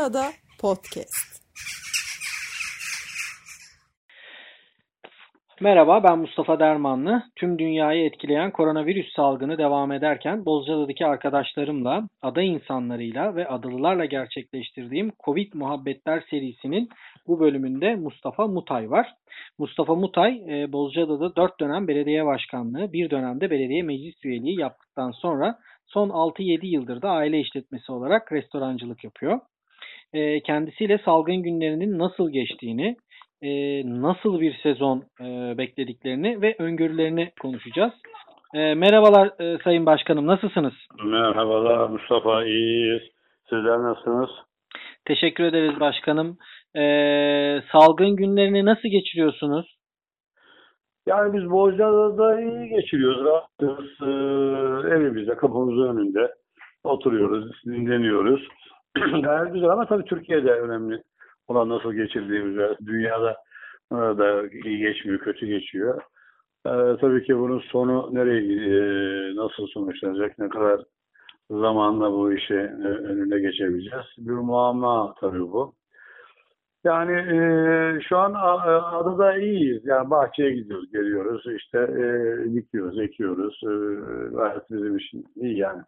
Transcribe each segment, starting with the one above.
Bozcaada Podcast. Merhaba ben Mustafa Dermanlı. Tüm dünyayı etkileyen koronavirüs salgını devam ederken Bozcaada'daki arkadaşlarımla, ada insanlarıyla ve adalılarla gerçekleştirdiğim Covid Muhabbetler serisinin bu bölümünde Mustafa Mutay var. Mustafa Mutay, e, Bozcaada'da 4 dönem belediye başkanlığı, bir dönemde belediye meclis üyeliği yaptıktan sonra son 6-7 yıldır da aile işletmesi olarak restorancılık yapıyor. E, kendisiyle salgın günlerinin nasıl geçtiğini, e, nasıl bir sezon e, beklediklerini ve öngörülerini konuşacağız. E, merhabalar e, Sayın Başkanım, nasılsınız? Merhabalar Mustafa, iyiyiz. Sizler nasılsınız? Teşekkür ederiz başkanım. E, salgın günlerini nasıl geçiriyorsunuz? Yani biz Bozcaada'da iyi geçiriyoruz, rahatız. Ee, evimizde, kapımızın önünde oturuyoruz, dinleniyoruz. Gayet güzel ama tabii Türkiye'de önemli olan nasıl geçirdiğimiz, dünyada e, da iyi geçmiyor, kötü geçiyor. Ee, tabii ki bunun sonu nereye, e, nasıl sonuçlanacak, ne kadar zamanla bu işi e, önüne geçebileceğiz. Bir muamma tabii bu. Yani e, şu an a- adada iyiyiz. Yani bahçeye gidiyoruz, geliyoruz. İşte e, dikiyoruz, ekiyoruz. E, gayet bizim için iyi yani.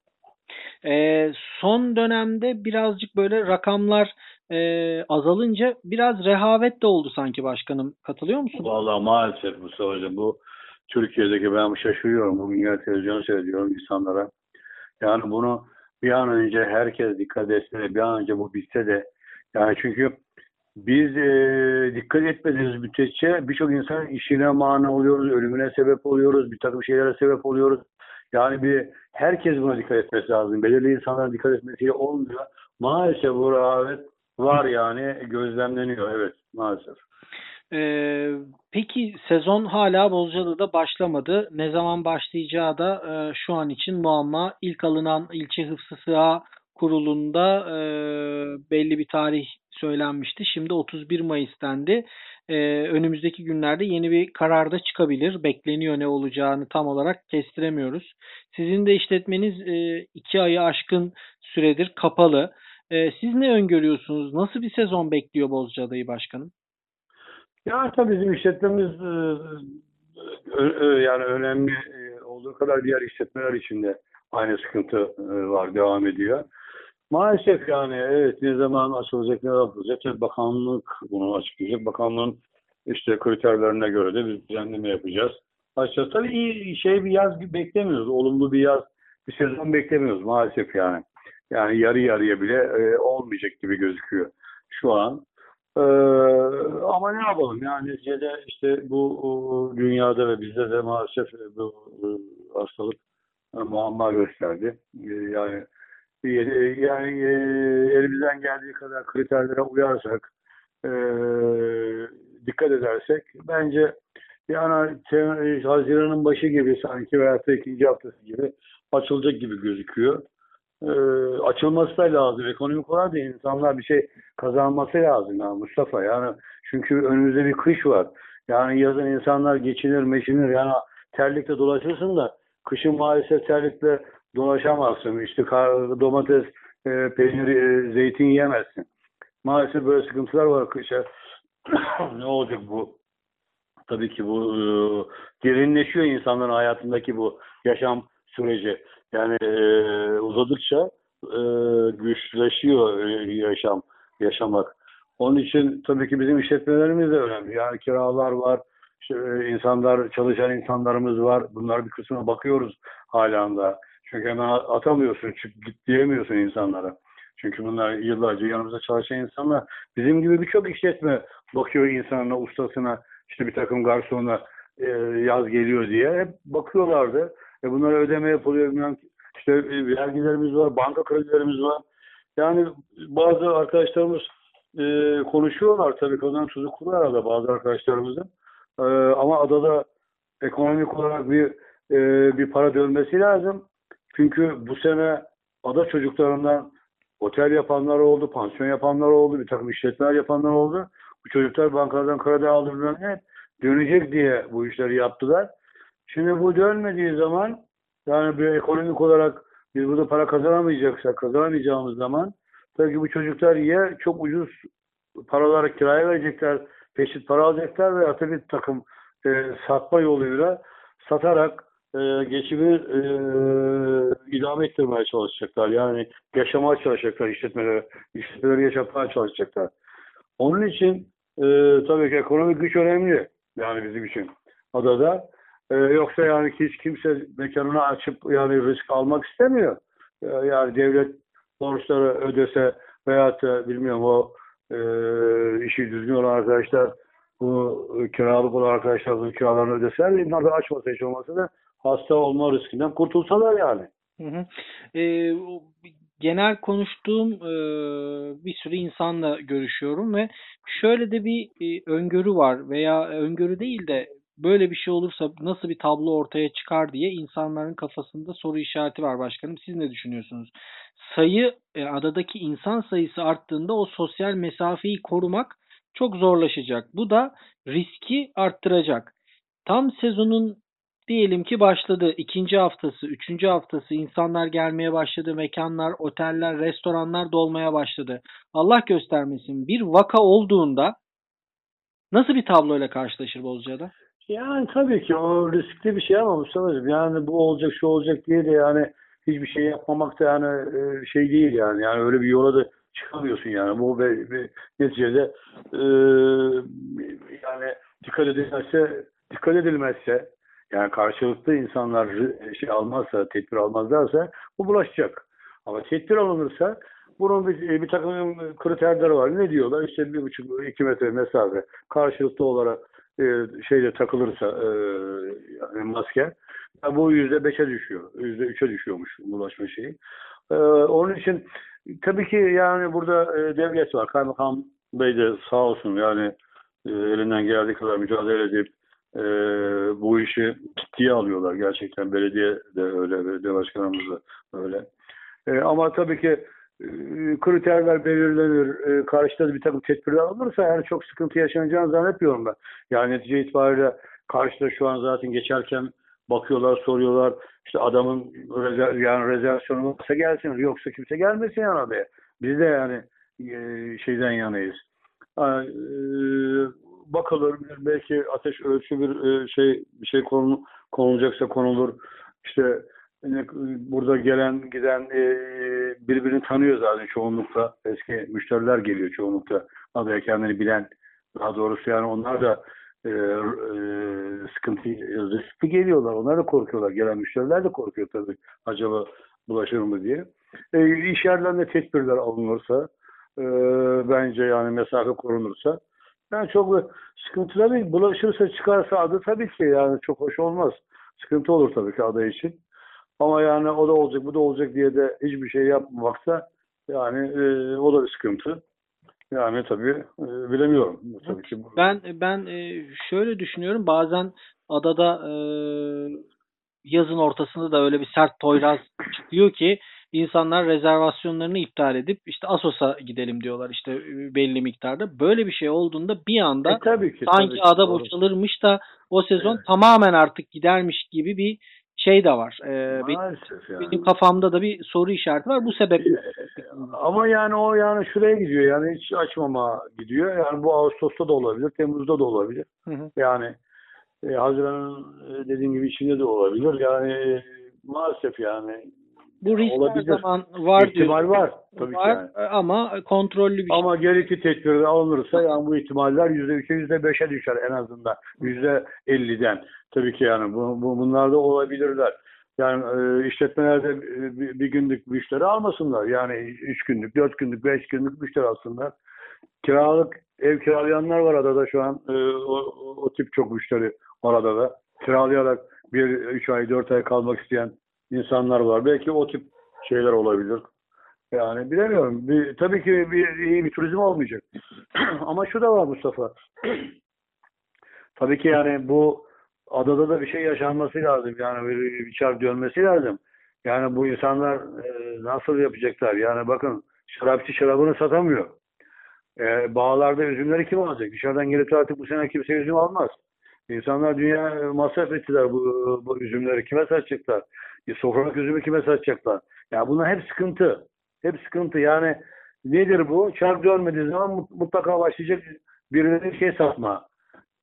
E, son dönemde birazcık böyle rakamlar e, azalınca biraz rehavet de oldu sanki başkanım. Katılıyor musunuz? Vallahi maalesef Mustafa Hocam bu Türkiye'deki ben şaşırıyorum. Bugün ya televizyon seyrediyorum insanlara. Yani bunu bir an önce herkes dikkat etse de bir an önce bu bitse de yani çünkü biz e, dikkat etmediğimiz müddetçe birçok insan işine mani oluyoruz, ölümüne sebep oluyoruz, bir takım şeylere sebep oluyoruz. Yani bir herkes buna dikkat etmesi lazım. Belirli insanların dikkat etmesiyle olmuyor. Maalesef bu rağbet var yani gözlemleniyor evet maalesef. Ee, peki sezon hala Bozcaada'da başlamadı. Ne zaman başlayacağı da e, şu an için muamma. İlk alınan ilçe hıfzı sığa kurulunda e, belli bir tarih söylenmişti. Şimdi 31 Mayıs dendi. E, önümüzdeki günlerde yeni bir karar da çıkabilir. Bekleniyor ne olacağını tam olarak kestiremiyoruz. Sizin de işletmeniz e, iki ayı aşkın süredir kapalı. E, siz ne öngörüyorsunuz? Nasıl bir sezon bekliyor Bozcaada'yı başkanım? Ya tabii bizim işletmemiz e, yani önemli e, olduğu kadar diğer işletmeler için de aynı sıkıntı e, var, devam ediyor. Maalesef yani evet ne zaman açılacak, ne yapılacak? Tabii bakanlık bunu açıklayacak. Bakanlığın işte kriterlerine göre de biz düzenleme yapacağız. Açacağız. Tabii iyi şey bir yaz beklemiyoruz. Olumlu bir yaz, bir sezon beklemiyoruz maalesef yani. Yani yarı yarıya bile e, olmayacak gibi gözüküyor şu an. Ee, ama ne yapalım yani neticede işte bu dünyada ve bizde de maalesef bu e, hastalık e, muamma gösterdi. E, yani yani e, elimizden geldiği kadar kriterlere uyarsak e, dikkat edersek bence yani Haziran'ın başı gibi sanki veya da ikinci haftası gibi açılacak gibi gözüküyor. Ee, açılması da lazım. Ekonomik olarak da insanlar bir şey kazanması lazım ya Mustafa. Yani çünkü önümüzde bir kış var. Yani yazın insanlar geçinir, meşinir. Yani terlikle dolaşırsın da kışın maalesef terlikle dolaşamazsın. İşte domates, e, peynir, e, zeytin yiyemezsin. Maalesef böyle sıkıntılar var kışa. ne olacak bu? Tabii ki bu e, derinleşiyor insanların hayatındaki bu yaşam süreci. Yani e, uzadıkça e, güçleşiyor e, yaşam yaşamak. Onun için tabii ki bizim işletmelerimiz de önemli. Yani kiralar var, işte, e, insanlar çalışan insanlarımız var. Bunlar bir kısmına bakıyoruz hala da. Çünkü hemen atamıyorsun, çık git diyemiyorsun insanlara. Çünkü bunlar yıllarca yanımızda çalışan insanlar. Bizim gibi birçok işletme bakıyor insanına, ustasına, işte bir takım garsona e, yaz geliyor diye. Hep bakıyorlardı. E bunlara ödeme yapılıyor. bilmem. İşte e, vergilerimiz var, banka kredilerimiz var. Yani bazı arkadaşlarımız e, konuşuyorlar tabii kazan tuzu kuru arada bazı arkadaşlarımızın. E, ama adada ekonomik olarak bir e, bir para dönmesi lazım. Çünkü bu sene ada çocuklarından otel yapanlar oldu, pansiyon yapanlar oldu, bir takım işletmeler yapanlar oldu. Bu çocuklar bankalardan kredi aldırdılar hep dönecek diye bu işleri yaptılar. Şimdi bu dönmediği zaman yani bir ekonomik olarak biz burada para kazanamayacaksak, kazanamayacağımız zaman tabii ki bu çocuklar ya çok ucuz paraları kiraya verecekler, peşit para alacaklar veya tabii takım e, satma yoluyla satarak e, geçimi e, idame ettirmeye çalışacaklar. Yani yaşamaya çalışacaklar işletmeleri, işletmeleri yaşatmaya çalışacaklar. Onun için e, tabii ki ekonomik güç önemli. Yani bizim için adada. E, yoksa yani hiç kimse mekanını açıp yani risk almak istemiyor. E, yani devlet borçları ödese veyahut da bilmiyorum o e, işi düzgün olan arkadaşlar bu kiralık olan arkadaşlar bu kiralarını ödeseler bunlar da açmasa hiç olmasa da hasta olma riskinden kurtulsalar yani. Hı hı. Ee, genel konuştuğum e, bir sürü insanla görüşüyorum ve şöyle de bir e, öngörü var veya öngörü değil de böyle bir şey olursa nasıl bir tablo ortaya çıkar diye insanların kafasında soru işareti var başkanım. Siz ne düşünüyorsunuz? Sayı e, adadaki insan sayısı arttığında o sosyal mesafeyi korumak çok zorlaşacak. Bu da riski arttıracak. Tam sezonun diyelim ki başladı. ikinci haftası, üçüncü haftası insanlar gelmeye başladı. Mekanlar, oteller, restoranlar dolmaya başladı. Allah göstermesin bir vaka olduğunda nasıl bir tabloyla karşılaşır Bozcaada? Yani tabii ki o riskli bir şey ama Mustafa'cığım yani bu olacak şu olacak diye de yani hiçbir şey yapmamak da yani e, şey değil yani. Yani öyle bir yola da çıkamıyorsun yani. Bu ve, ve neticede e, yani dikkat edilmezse dikkat edilmezse yani karşılıklı insanlar şey almazsa, tedbir almazlarsa bu bulaşacak. Ama tedbir alınırsa bunun bir, bir takım kriterleri var. Ne diyorlar? İşte bir buçuk, iki metre mesafe karşılıklı olarak e, şeyde takılırsa e, yani maske bu yüzde beşe düşüyor. Yüzde üçe düşüyormuş bulaşma şeyi. E, onun için tabii ki yani burada e, devlet var. Kaymakam Bey de sağ olsun yani e, elinden geldiği kadar mücadele edip e, bu işi ciddiye alıyorlar gerçekten. Belediye de öyle, belediye başkanımız da öyle. E, ama tabii ki e, kriterler belirlenir, e, karşıda bir takım tedbirler alınırsa yani çok sıkıntı yaşanacağını zannetmiyorum ben. Yani netice itibariyle karşıda şu an zaten geçerken bakıyorlar, soruyorlar. İşte adamın rezer, yani rezervasyonu varsa gelsin, yoksa kimse gelmesin yani adaya. Biz de yani e, şeyden yanayız. Bakılır, belki ateş ölçü bir e, şey bir şey konu, konulacaksa konulur. İşte burada gelen giden e, birbirini tanıyor zaten çoğunlukla. Eski müşteriler geliyor çoğunlukla. Adaya kendini bilen daha doğrusu yani onlar da e, e, sıkıntı riskli geliyorlar. Onlar da korkuyorlar. Gelen müşteriler de korkuyor tabii. Acaba bulaşır mı diye. E, iş yerlerinde tedbirler alınırsa e, bence yani mesafe korunursa yani çok sıkıntılı değil. Bulaşırsa çıkarsa adı tabii ki yani çok hoş olmaz. Sıkıntı olur tabii ki aday için. Ama yani o da olacak bu da olacak diye de hiçbir şey yapmamaksa yani e, o da bir sıkıntı. Yani tabii e, bilemiyorum. Tabii ki. Ben ben e, şöyle düşünüyorum. Bazen adada e, yazın ortasında da öyle bir sert toyraz çıkıyor ki insanlar rezervasyonlarını iptal edip işte Asos'a gidelim diyorlar işte belli miktarda. Böyle bir şey olduğunda bir anda e, tabii ki, sanki tabii ki, ada doğru. boşalırmış da o sezon Evet. tamamen artık gidermiş gibi bir şey de var. Ee, benim, Maalesef yani. benim kafamda da bir soru işareti var. Bu sebeple Ama yani o yani şuraya gidiyor yani hiç açmama gidiyor. Yani bu Ağustos'ta da olabilir, Temmuz'da da olabilir. Hı hı. Yani e, Haziran'ın e, dediğim gibi içinde de olabilir. Yani e, maalesef yani bu risk her olabilir. zaman var ihtimal diyor. var tabii var ki yani. ama kontrollü bir şey. Ama gerekli tedbirler alınırsa yani bu ihtimaller yüzde üçe yüzde beşe düşer en azından. Yüzde elliden. Tabii ki yani bu, bu, bunlar da olabilirler. Yani e, işletmelerde e, bir, bir günlük müşteri almasınlar. Yani üç günlük, dört günlük, beş günlük müşteri alsınlar. Kiralık ev kiralayanlar var adada şu an. E, o, o, o tip çok müşteri var adada. Kiralayarak bir, üç ay, dört ay kalmak isteyen insanlar var. Belki o tip şeyler olabilir. Yani bilemiyorum. Bir, tabii ki bir, iyi bir turizm olmayacak. Ama şu da var Mustafa. tabii ki yani bu adada da bir şey yaşanması lazım. Yani bir, bir çarp dönmesi lazım. Yani bu insanlar e, nasıl yapacaklar? Yani bakın şarapçı şarabını satamıyor. E, bağlarda üzümleri kim alacak? Dışarıdan gelip artık bu sene kimse üzüm almaz. İnsanlar dünya masraf ettiler bu, bu üzümleri. Kime satacaklar? E, sofralık üzümü kime satacaklar? Ya bunlar hep sıkıntı. Hep sıkıntı. Yani Nedir bu? Çark dönmediği zaman mutlaka başlayacak birileri şey satma.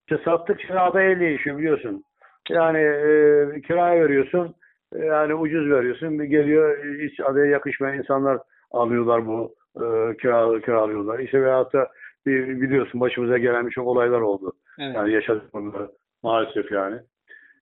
İşte sattıkça ada el değişiyor biliyorsun. Yani e, kiraya veriyorsun. E, yani ucuz veriyorsun. Bir geliyor hiç adaya yakışmayan insanlar alıyorlar bu e, kira, kiralıyorlar. İşte veyahut da biliyorsun başımıza gelen birçok olaylar oldu. Evet. Yani yaşadık bunları maalesef yani.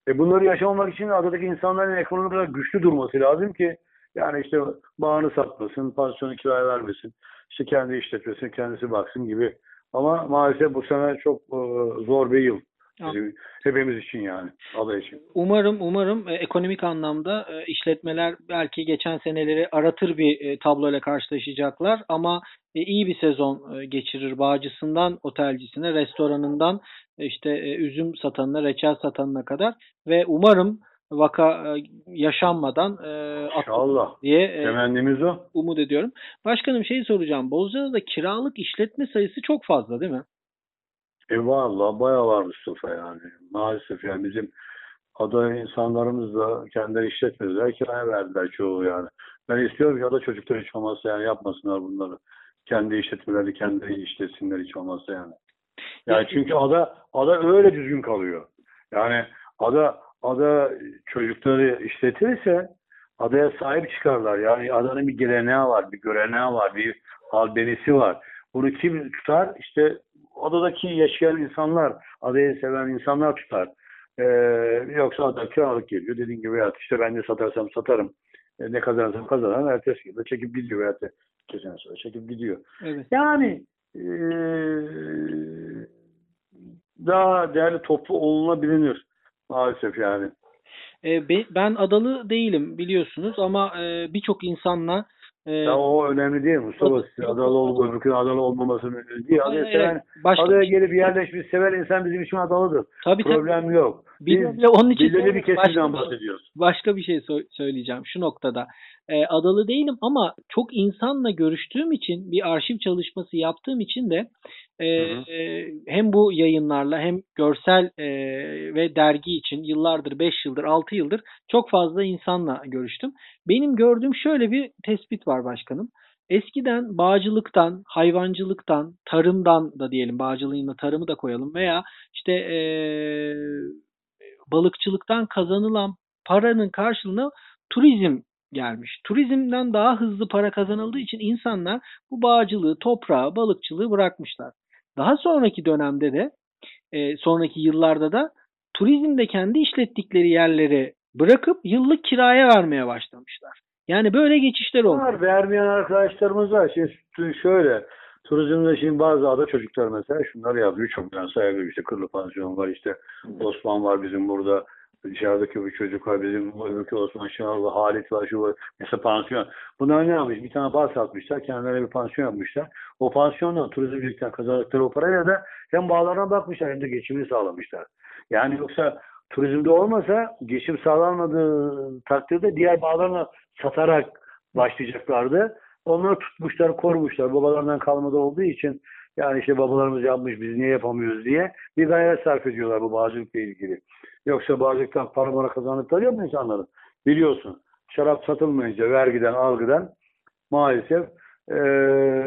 E bunları yaşamamak için adadaki insanların ekonomik olarak güçlü durması lazım ki yani işte bağını satmasın, pansiyonu kiraya vermesin, işte kendi işletmesin, kendisi baksın gibi. Ama maalesef bu sene çok e, zor bir yıl. Bizim, hepimiz için yani. Ada için. Umarım umarım e, ekonomik anlamda e, işletmeler belki geçen seneleri aratır bir e, tabloyla karşılaşacaklar ama iyi bir sezon geçirir. Bağcısından otelcisine, restoranından işte üzüm satanına, reçel satanına kadar ve umarım vaka yaşanmadan İnşallah. diye temennimiz o. Umut ediyorum. Başkanım şeyi soracağım. Bozcaada'da kiralık işletme sayısı çok fazla değil mi? E valla bayağı var Mustafa yani. Maalesef yani bizim ada insanlarımız da kendileri işletmediler, kiraya verdiler çoğu yani. Ben istiyorum ki ada çocuklar hiç olmazsa yani yapmasınlar bunları. Kendi işletmeleri kendileri işletsinler hiç olmazsa yani. Yani çünkü ada ada öyle düzgün kalıyor. Yani ada ada çocukları işletirse adaya sahip çıkarlar. Yani adanın bir geleneği var, bir göreneği var, bir albenisi var. Bunu kim tutar? İşte adadaki yaşayan insanlar, adayı seven insanlar tutar. Ee, yoksa ada kiralık geliyor. Dediğin gibi ya işte ben de satarsam satarım. E, ne kazanırsam kazanırım. Ertesi gibi çekip gidiyor. Veyahut da sene sonra çekip gidiyor. Evet. Yani e, daha değerli toplu olunabilir maalesef yani. E, ben adalı değilim biliyorsunuz ama e, birçok insanla ee, ya o önemli değil Mustafa. Adalı olup öbürkünün adalı olmaması önemli değil. Adaya, seven, başka, adaya gelip yerleşmiş seven insan bizim için adalıdır. Tabii, Problem tabii. yok. Biz onun için belirli bir kesimden başka, bahsediyoruz. Başka bir şey söyleyeceğim şu noktada. E, adalı değilim ama çok insanla görüştüğüm için bir arşiv çalışması yaptığım için de e, e, hem bu yayınlarla hem görsel e, ve dergi için yıllardır 5 yıldır 6 yıldır çok fazla insanla görüştüm. Benim gördüğüm şöyle bir tespit var başkanım. Eskiden bağcılıktan, hayvancılıktan, tarımdan da diyelim bağcılığıyla tarımı da koyalım veya işte e, balıkçılıktan kazanılan paranın karşılığında turizm gelmiş. Turizmden daha hızlı para kazanıldığı için insanlar bu bağcılığı, toprağı, balıkçılığı bırakmışlar. Daha sonraki dönemde de e, sonraki yıllarda da turizmde kendi işlettikleri yerleri bırakıp yıllık kiraya vermeye başlamışlar. Yani böyle geçişler oldu. Var vermeyen arkadaşlarımız var. Şimdi şöyle turizmde şimdi bazı ada çocuklar mesela şunlar yapıyor. Çok ben sayabilirim. İşte Kırlı Pansiyon var. işte Osman var bizim burada. Dışarıdaki bir çocuk var. Bizim öbürkü Osman Şenol var. Halit var. Şu var. Mesela pansiyon. Bunlar ne yapmış? Bir tane bas atmışlar. Kendilerine bir pansiyon yapmışlar. O pansiyondan turizmcilikten kazandıkları o parayla da hem bağlarına bakmışlar hem de geçimini sağlamışlar. Yani yoksa turizmde olmasa geçim sağlanmadığı takdirde diğer bağlarına satarak başlayacaklardı. Onları tutmuşlar, korumuşlar. Babalarından kalmadı olduğu için yani işte babalarımız yapmış biz niye yapamıyoruz diye bir gayret sarf ediyorlar bu bağcılıkla ilgili. Yoksa bağcılıktan para para kazandıkları yok mu insanların? Biliyorsun şarap satılmayınca vergiden, algıdan maalesef e,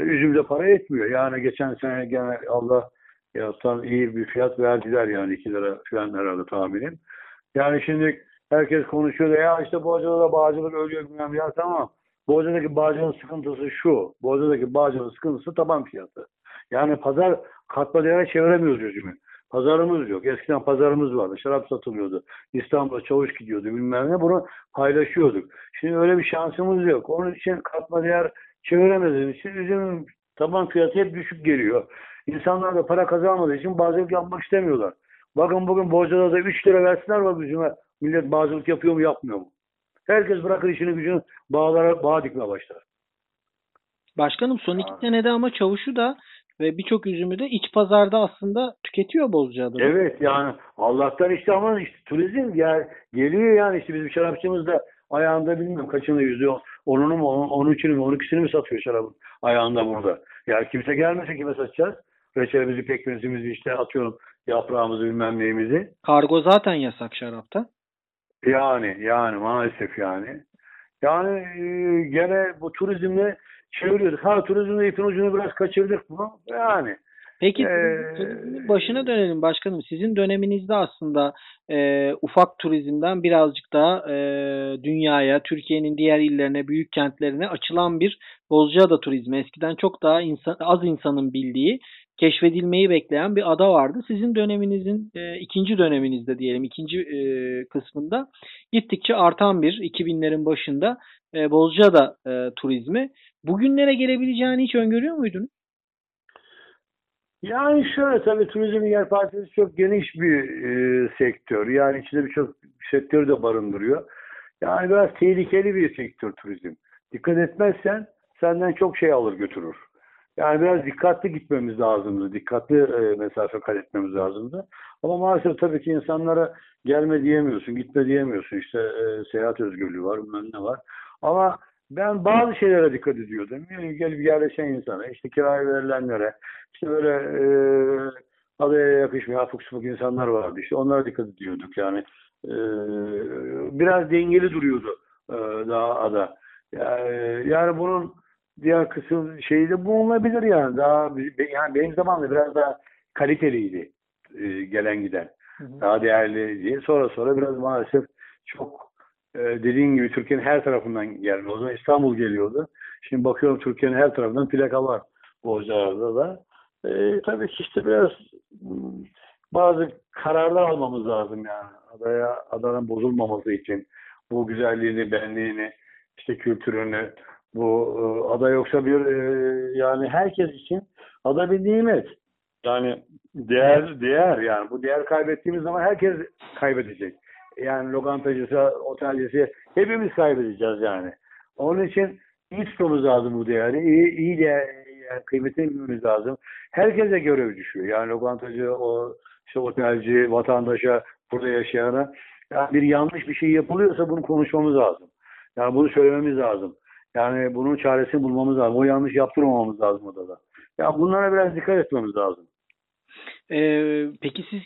üzümde para etmiyor. Yani geçen sene gene Allah yattan iyi bir fiyat verdiler yani 2 lira falan herhalde tahminim. Yani şimdi herkes konuşuyor da ya işte Boğazada bağcılık ölüyor bilmem ya tamam. Boğazadaki bağcılığın sıkıntısı şu. Boğazadaki bağcılığın sıkıntısı taban fiyatı. Yani pazar katma değere çeviremiyoruz üzümü. Pazarımız yok. Eskiden pazarımız vardı. Şarap satılıyordu. İstanbul'a çavuş gidiyordu bilmem ne. Bunu paylaşıyorduk. Şimdi öyle bir şansımız yok. Onun için katma değer çeviremediğimiz için üzümün taban fiyatı hep düşük geliyor. İnsanlar da para kazanmadığı için bağcılık yapmak istemiyorlar. Bakın bugün Bozcaada da 3 lira versinler bak üzüme. Millet bağcılık yapıyor mu yapmıyor mu? Herkes bırakır işini gücünü bağlara bağ dikmeye başlar. Başkanım son iki senede ama çavuşu da ve birçok üzümü de iç pazarda aslında tüketiyor Bozcaada. Evet yani Allah'tan işte ama işte turizm gel, geliyor yani işte bizim şarapçımız da ayağında bilmiyorum kaçını yüzde onunu mu onun üçünü mü on ikisini mi satıyor şarabın ayağında burada. Yani kimse gelmese kime satacağız? Reçelimizi, pekmezimizi işte atıyorum yaprağımızı bilmem neyimizi. Kargo zaten yasak şarapta. Yani yani maalesef yani. Yani e, gene bu turizmle çeviriyorduk. Ha turizmde ipin ucunu biraz kaçırdık mı? Yani. Peki Ee, başına dönelim başkanım. Sizin döneminizde aslında e, ufak turizmden birazcık daha e, dünyaya, Türkiye'nin diğer illerine, büyük kentlerine açılan bir Bozcaada turizmi. Eskiden çok daha insan, az insanın bildiği, keşfedilmeyi bekleyen bir ada vardı. Sizin döneminizin e, ikinci döneminizde diyelim, ikinci e, kısmında gittikçe artan bir 2000'lerin başında e, Bozcaada e, turizmi. Bugünlere gelebileceğini hiç öngörüyor muydunuz? Yani şöyle tabii turizmin yelpazesi çok geniş bir e, sektör. Yani içinde birçok sektörü de barındırıyor. Yani biraz tehlikeli bir sektör turizm. Dikkat etmezsen senden çok şey alır götürür. Yani biraz dikkatli gitmemiz lazımdı. Dikkatli e, mesafe kat etmemiz lazımdı. Ama maalesef tabii ki insanlara gelme diyemiyorsun, gitme diyemiyorsun. İşte e, seyahat özgürlüğü var, bilmem ne var. Ama ben bazı şeylere dikkat ediyordum. Yani gelip yerleşen insana, işte kiraya verilenlere, işte böyle e, adaya yakışmayan afuk sabuk insanlar vardı. İşte onlara dikkat ediyorduk. Yani e, biraz dengeli duruyordu e, daha ada. Yani, yani bunun diğer kısım şeyi de bulunabilir yani. Daha yani benim zamanımda biraz daha kaliteliydi e, gelen giden. Hı hı. Daha değerli diye. Sonra sonra biraz maalesef çok e, dediğin gibi Türkiye'nin her tarafından geldi. O zaman İstanbul geliyordu. Şimdi bakıyorum Türkiye'nin her tarafından plaka var. Bozcaada'da da. E, tabii ki işte biraz hmm, bazı kararlar almamız lazım yani. Adaya, adanın bozulmaması için. Bu güzelliğini, benliğini, işte kültürünü, bu e, ada yoksa bir e, yani herkes için ada bir nimet. Yani değer değer yani bu değer kaybettiğimiz zaman herkes kaybedecek. Yani lokantacısı, otelcisi hepimiz kaybedeceğiz yani. Onun için iyi tutmamız lazım bu değeri. İyi, iyi değer, yani kıymetini bilmemiz lazım. Herkese görev düşüyor. Yani lokantacı, o işte otelci, vatandaşa, burada yaşayana. Yani bir yanlış bir şey yapılıyorsa bunu konuşmamız lazım. Yani bunu söylememiz lazım. Yani bunun çaresini bulmamız lazım. O yanlış yaptırmamamız lazım odada. Ya bunlara biraz dikkat etmemiz lazım. Ee, peki siz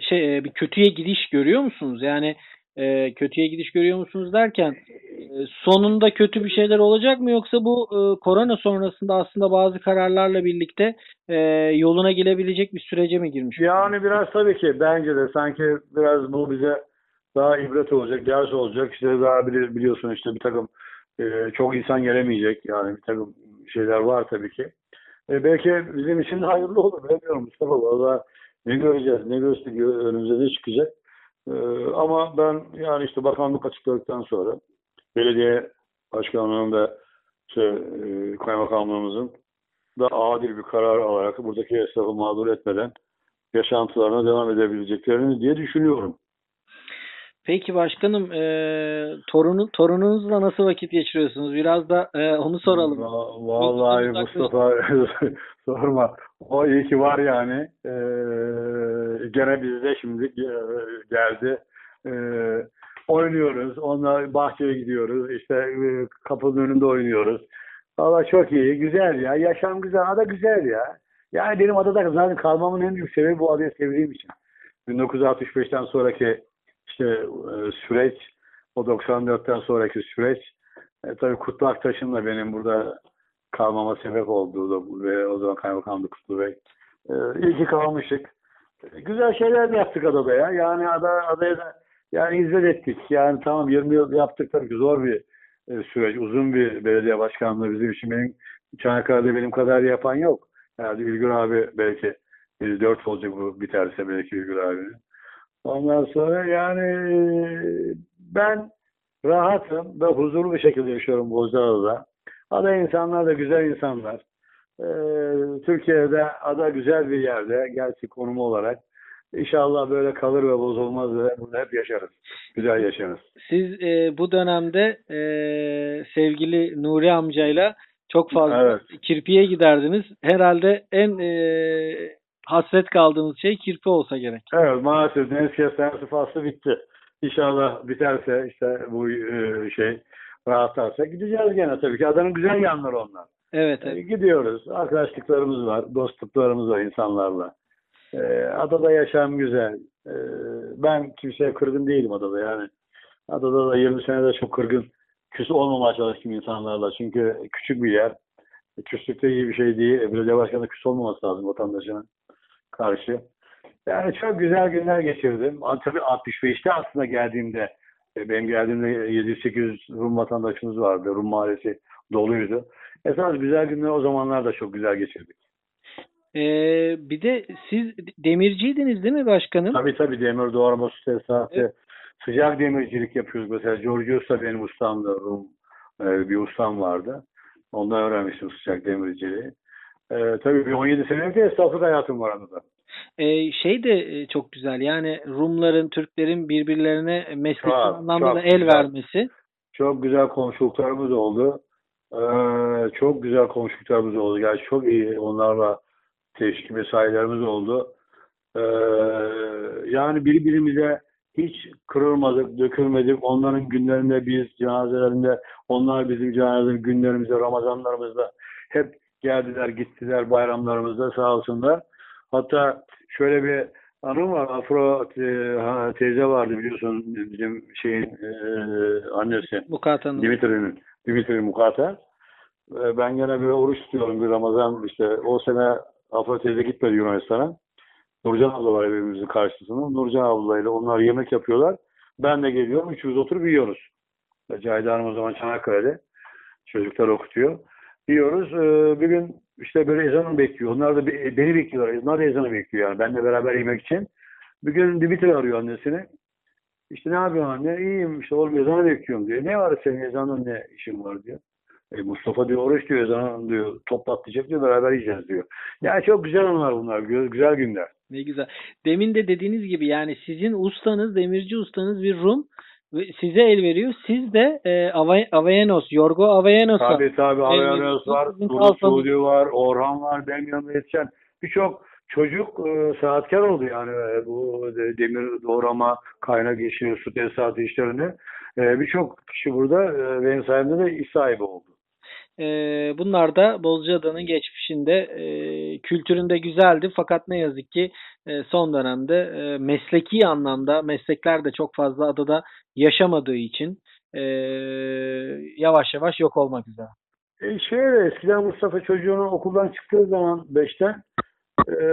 şey e, bir kötüye gidiş görüyor musunuz? Yani e, kötüye gidiş görüyor musunuz derken e, sonunda kötü bir şeyler olacak mı yoksa bu e, korona sonrasında aslında bazı kararlarla birlikte e, yoluna gelebilecek bir sürece mi girmiş? Yani biraz tabii ki bence de sanki biraz bu bize daha ibret olacak, ders olacak. İşte daha bili- biliyorsun işte bir takım e, çok insan gelemeyecek. Yani bir takım şeyler var tabii ki. E, belki bizim için de hayırlı olur. Bilemiyorum Mustafa. Valla ne göreceğiz, ne gösteriyor, önümüze ne çıkacak. E, ama ben yani işte bakanlık açıkladıktan sonra belediye başkanlığının ve işte, e, kaymakamlığımızın da adil bir karar alarak buradaki esnafı mağdur etmeden yaşantılarına devam edebileceklerini diye düşünüyorum. Peki başkanım e, torunu, torununuzla nasıl vakit geçiriyorsunuz? Biraz da e, onu soralım. Va- Vallahi Mustafa sorma. O iyi ki var yani. Ee, gene bizde şimdi ge- geldi. Ee, oynuyoruz. Onunla bahçeye gidiyoruz. İşte e, kapının önünde oynuyoruz. Valla çok iyi. Güzel ya. Yaşam güzel. Ada güzel ya. Yani benim adada zaten kalmamın en büyük sebebi bu adayı sevdiğim için. 1965'ten sonraki işte e, süreç, o 94'ten sonraki süreç e, tabii Kutlu Aktaş'ın da benim burada kalmama sebep olduğu da ve o zaman kaymakamdı Kutlu Bey. E, iyi ki kalmıştık. E, güzel şeyler de yaptık adada ya. Yani ada, adaya da yani hizmet ettik. Yani tamam 20 yıl yaptık tabii ki zor bir e, süreç. Uzun bir belediye başkanlığı bizim için. Benim Çanakkale'de benim kadar yapan yok. Yani Ülgür abi belki 4 olacak bu biterse belki Ülgür abinin. Ondan sonra yani ben rahatım ve huzurlu bir şekilde yaşıyorum Bozcaada'da. Ada insanlar da güzel insanlar. Ee, Türkiye'de ada güzel bir yerde gerçi konumu olarak. İnşallah böyle kalır ve bozulmaz ve burada hep yaşarız. Güzel yaşarız. Siz e, bu dönemde e, sevgili Nuri amcayla çok fazla Evet. kirpiye giderdiniz. Herhalde en e, hasret kaldığınız şey kirpi olsa gerek. Evet maalesef deniz kestanesi faslı bitti. İnşallah biterse işte bu e, şey rahatlarsa gideceğiz gene tabii ki. Adanın güzel yanları onlar. Evet, E, evet. Gidiyoruz. Arkadaşlıklarımız var. Dostluklarımız var insanlarla. E, adada yaşam güzel. E, ben kimseye kırgın değilim adada yani. Adada da 20 senede çok kırgın küs olmamaya çalıştım insanlarla. Çünkü küçük bir yer. Küslük de iyi bir şey değil. Belediye başkanı küs olmaması lazım vatandaşına karşı. Yani çok güzel günler geçirdim. Tabii 65'te aslında geldiğimde e, benim geldiğimde 700-800 Rum vatandaşımız vardı. Rum mahallesi doluydu. Esas güzel günler o zamanlar da çok güzel geçirdik. Ee, bir de siz demirciydiniz değil mi başkanım? Tabii tabii demir doğrama su tesisatı. Sıcak demircilik yapıyoruz. Mesela Georgios da benim ustamdı. Rum e, bir ustam vardı. Ondan öğrenmiştim sıcak demirciliği. E, tabii bir 17 senelik de esnaflık hayatım var arada. Ee, şey de e, çok güzel yani Rumların, Türklerin birbirlerine mesleki anlamda da el güzel. vermesi. Çok güzel komşuluklarımız oldu. Ee, çok güzel komşuluklarımız oldu. Yani çok iyi onlarla teşkil mesailerimiz oldu. Ee, yani birbirimize hiç kırılmadık, dökülmedik. Onların günlerinde biz cenazelerinde, onlar bizim cenaze günlerimizde, Ramazanlarımızda hep geldiler, gittiler bayramlarımızda sağ olsunlar. Hatta şöyle bir anım var. Afro e, teyze vardı biliyorsun bizim şeyin e, annesi. Mukata'nın. Dimitri'nin, Dimitri Mukata. Ee, Ben gene bir oruç tutuyorum bir Ramazan işte o sene Afra teyze gitmedi Yunanistan'a. Nurcan abla var evimizin karşısında. Nurcan ablayla onlar yemek yapıyorlar. Ben de geliyorum. Üçümüz oturup yiyoruz. Cahide Hanım o zaman Çanakkale'de. Çocuklar okutuyor. Yiyoruz. Ee, Bir gün işte böyle ezanı bekliyor. Onlar da be- beni bekliyorlar. Onlar da ezanı bekliyor yani. Benle beraber yemek için. Bir gün Dimitri arıyor annesini. İşte ne yapıyorsun anne? İyiyim işte oğlum ezanı bekliyorum diyor. Ne var senin ezanın ne işin var diyor. E, Mustafa diyor oruç diyor ezanı diyor toplatacak diyor beraber yiyeceğiz diyor. Yani çok güzel anılar bunlar. gü- Güzel günler. Ne güzel. Demin de dediğiniz gibi yani sizin ustanız, demirci ustanız bir Rum size el veriyor. Siz de e, Aveyenos, Yorgo Aveyenos'a Tabii tabii Avayanos var, Suudi var, Orhan var, yanımda yetişen birçok çocuk e, saatkar oldu yani e, bu de- demir doğrama, kaynak işi, su tesisatı işlerinde. E, birçok kişi burada e, benim sayemde de iş sahibi oldu. E, bunlar da Bozcaada'nın geçmişinde e, kültüründe güzeldi fakat ne yazık ki e, son dönemde e, mesleki anlamda meslekler de çok fazla adada yaşamadığı için e, yavaş yavaş yok olmak üzere. E şöyle eskiden Mustafa çocuğunu okuldan çıktığı zaman beşten e,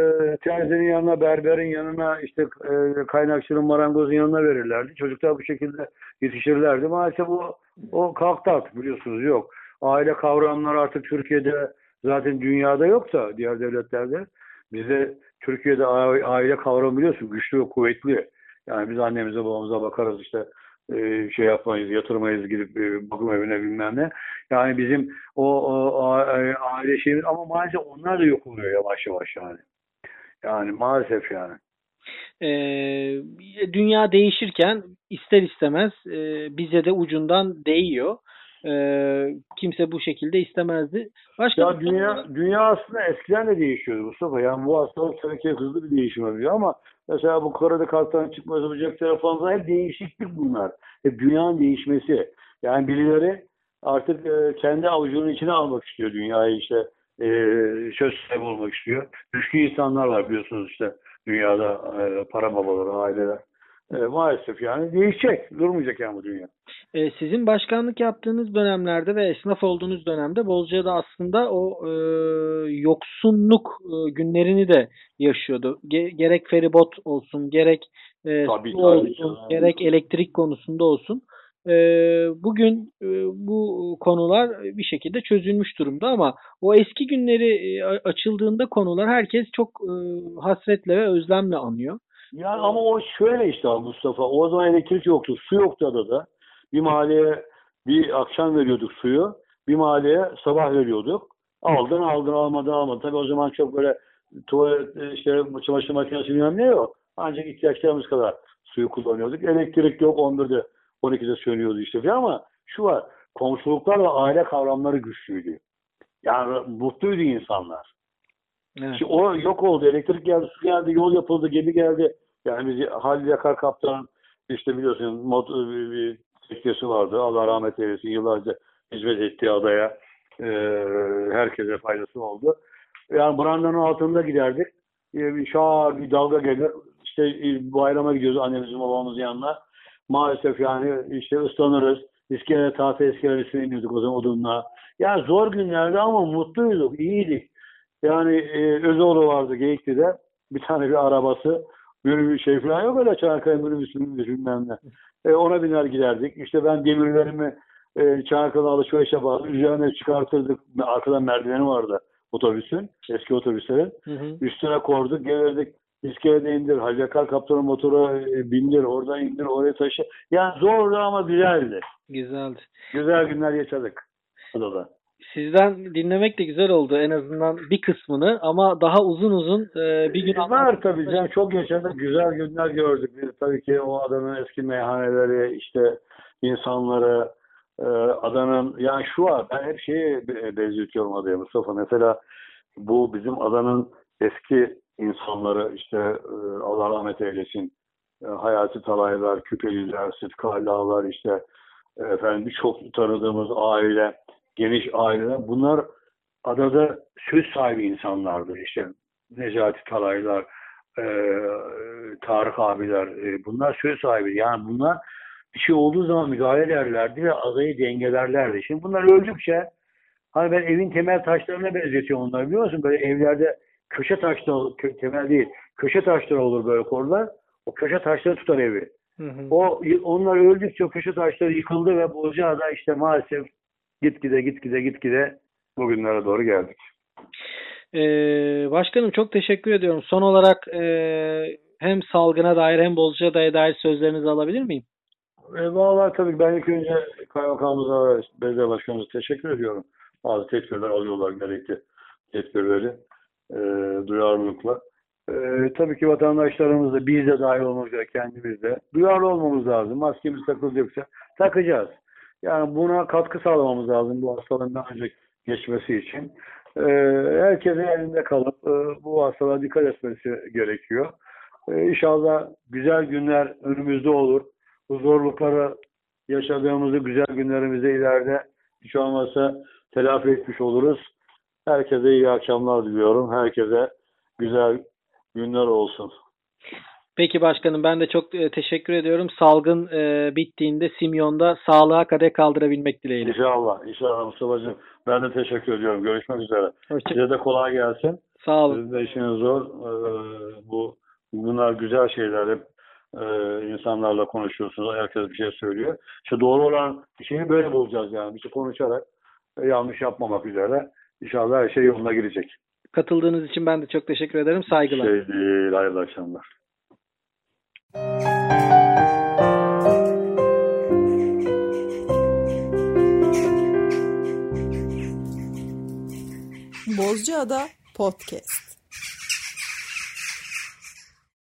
terzenin yanına, berberin yanına, işte e, kaynakçının, marangozun yanına verirlerdi. Çocuklar bu şekilde yetişirlerdi. Maalesef o, o kalktı artık biliyorsunuz yok. Aile kavramları artık Türkiye'de zaten dünyada yok da diğer devletlerde. Bizde Türkiye'de aile kavramı biliyorsun güçlü ve kuvvetli. Yani biz annemize babamıza bakarız işte e, şey yapmayız, yatırmayız gidip e, bakım evine bilmem ne. Yani bizim o, o a- aile şeyimiz ama maalesef onlar da yok oluyor yavaş yavaş yani. Yani maalesef yani. Ee, dünya değişirken ister istemez e, bize de ucundan değiyor. Ee, kimse bu şekilde istemezdi. Başka Ya bir dünya dünya aslında eskiden de değişiyordu Mustafa. Yani bu hastalık tabii ki hızlı bir değişim oluyor ama mesela bu Kore'de kalktan cep telefonu falan hep değişiklik bunlar. Hep dünyanın değişmesi. Yani birileri artık e, kendi avucunun içine almak istiyor dünyayı işte e, söz sahibi olmak istiyor. Güçlü insanlar var biliyorsunuz işte dünyada e, para babaları, aileler. E, maalesef yani değişecek. Durmayacak yani bu dünya. Ee, sizin başkanlık yaptığınız dönemlerde ve esnaf olduğunuz dönemde Bozcaada aslında o e, yoksunluk e, günlerini de yaşıyordu. Ge- gerek feribot olsun, gerek e, Tabii, su tabii olsun, canım. gerek elektrik konusunda olsun. E, bugün e, bu konular bir şekilde çözülmüş durumda ama o eski günleri e, açıldığında konular herkes çok e, hasretle ve özlemle anıyor. Yani ama o şöyle işte Mustafa. O zaman elektrik yoktu. Su yoktu adada. Bir mahalleye bir akşam veriyorduk suyu. Bir mahalleye sabah veriyorduk. Aldın aldın almadın almadın. Tabii o zaman çok böyle tuvalet işte çamaşır makinesi bilmem ne yok. Ancak ihtiyaçlarımız kadar suyu kullanıyorduk. Elektrik yok 11'de 12'de sönüyordu işte falan ama şu var. Komşuluklar ve aile kavramları güçlüydü. Yani mutluydu insanlar. Evet. Şimdi o yok oldu. Elektrik geldi, su geldi, yol yapıldı, gemi geldi. Yani biz Halil Yakar Kaptan işte biliyorsun mod, bir, teknesi vardı. Allah rahmet eylesin. Yıllarca hizmet etti adaya. Ee, herkese faydası oldu. Yani brandanın altında giderdik. Ee, bir şağır bir dalga gelir. İşte e, bayrama gidiyoruz annemizin babamızın yanına. Maalesef yani işte ıslanırız. İskele, tahta iskelesine iniyorduk o zaman odunla. Yani zor günlerdi ama mutluyduk, iyiydik. Yani e, Özoğlu vardı Geyikli'de. Bir tane bir arabası. Bir şey falan yok öyle Çanakkale minibüsü minibüsü bilmem ne. E, ona biner giderdik. İşte ben demirlerimi e, Çanakkale alışveriş yapardım. Üzerine çıkartırdık. Arkadan merdiveni vardı otobüsün. Eski otobüslerin. Hı hı. Üstüne korduk. Gelirdik. İskelede indir. Hacakar kaptanı motora e, bindir. Oradan indir. Oraya taşı. Yani zordu ama güzeldi. Güzeldi. Güzel günler yaşadık. Adada. Sizden dinlemek de güzel oldu en azından bir kısmını ama daha uzun uzun e, bir gün E, var tabii canım. Çok yaşadık. Güzel günler gördük. Biz tabii ki o adanın eski meyhaneleri işte insanları e, adanın yani şu var ben hep şeyi be- benzetiyorum adaya Mustafa. Mesela bu bizim adanın eski insanları işte e, Allah rahmet eylesin. E, Hayati Talaylar, Küpeliler, Sıtkı işte e, efendim birçok tanıdığımız aile, geniş aileler bunlar adada söz sahibi insanlardı işte Necati Talaylar, e, Tarık abiler e, bunlar söz sahibi. Yani bunlar bir şey olduğu zaman müdahale ederlerdi ve adayı dengelerlerdi. Şimdi bunlar öldükçe hani ben evin temel taşlarına benzetiyorum onları biliyor musun? Böyle evlerde köşe taşları, kö- temel değil, köşe taşları olur böyle korular. O köşe taşları tutar evi. Hı hı. O onlar öldükçe o köşe taşları yıkıldı ve Bozcaada işte maalesef gitgide gitgide gitgide bugünlere doğru geldik. Ee, başkanım çok teşekkür ediyorum. Son olarak e, hem salgına dair hem Bozcaada'ya dair sözlerinizi alabilir miyim? E, vallahi tabii ben ilk önce kaymakamımıza ve belediye başkanımıza teşekkür ediyorum. Bazı tedbirler alıyorlar gerekli tedbirleri e, duyarlılıkla. E, tabii ki vatandaşlarımız da biz de dahil olmak üzere kendimiz de duyarlı olmamız lazım. Maskemiz takılacaksa takacağız. Yani buna katkı sağlamamız lazım bu hastalığın daha önce geçmesi için. E, herkesin elinde kalıp e, bu hastalığa dikkat etmesi gerekiyor. E, inşallah güzel günler önümüzde olur bu zorlukları yaşadığımızı güzel günlerimizi ileride hiç olmazsa telafi etmiş oluruz. Herkese iyi akşamlar diliyorum. Herkese güzel günler olsun. Peki başkanım ben de çok e, teşekkür ediyorum. Salgın e, bittiğinde Simyon'da sağlığa kadeh kaldırabilmek dileğiyle. İnşallah. İnşallah Mustafa'cığım. Ben de teşekkür ediyorum. Görüşmek üzere. Hoşça Size de kolay gelsin. Sağ olun. Sizin de işiniz zor. Ee, bu bunlar güzel şeyler. Hep e, insanlarla konuşuyorsunuz. Herkes bir şey söylüyor. İşte doğru olan şeyi böyle bulacağız yani. Bir şey konuşarak e, yanlış yapmamak üzere. İnşallah her şey yoluna girecek. Katıldığınız için ben de çok teşekkür ederim. Saygılar. Şey değil. Hayırlı akşamlar. Bozcaada Podcast.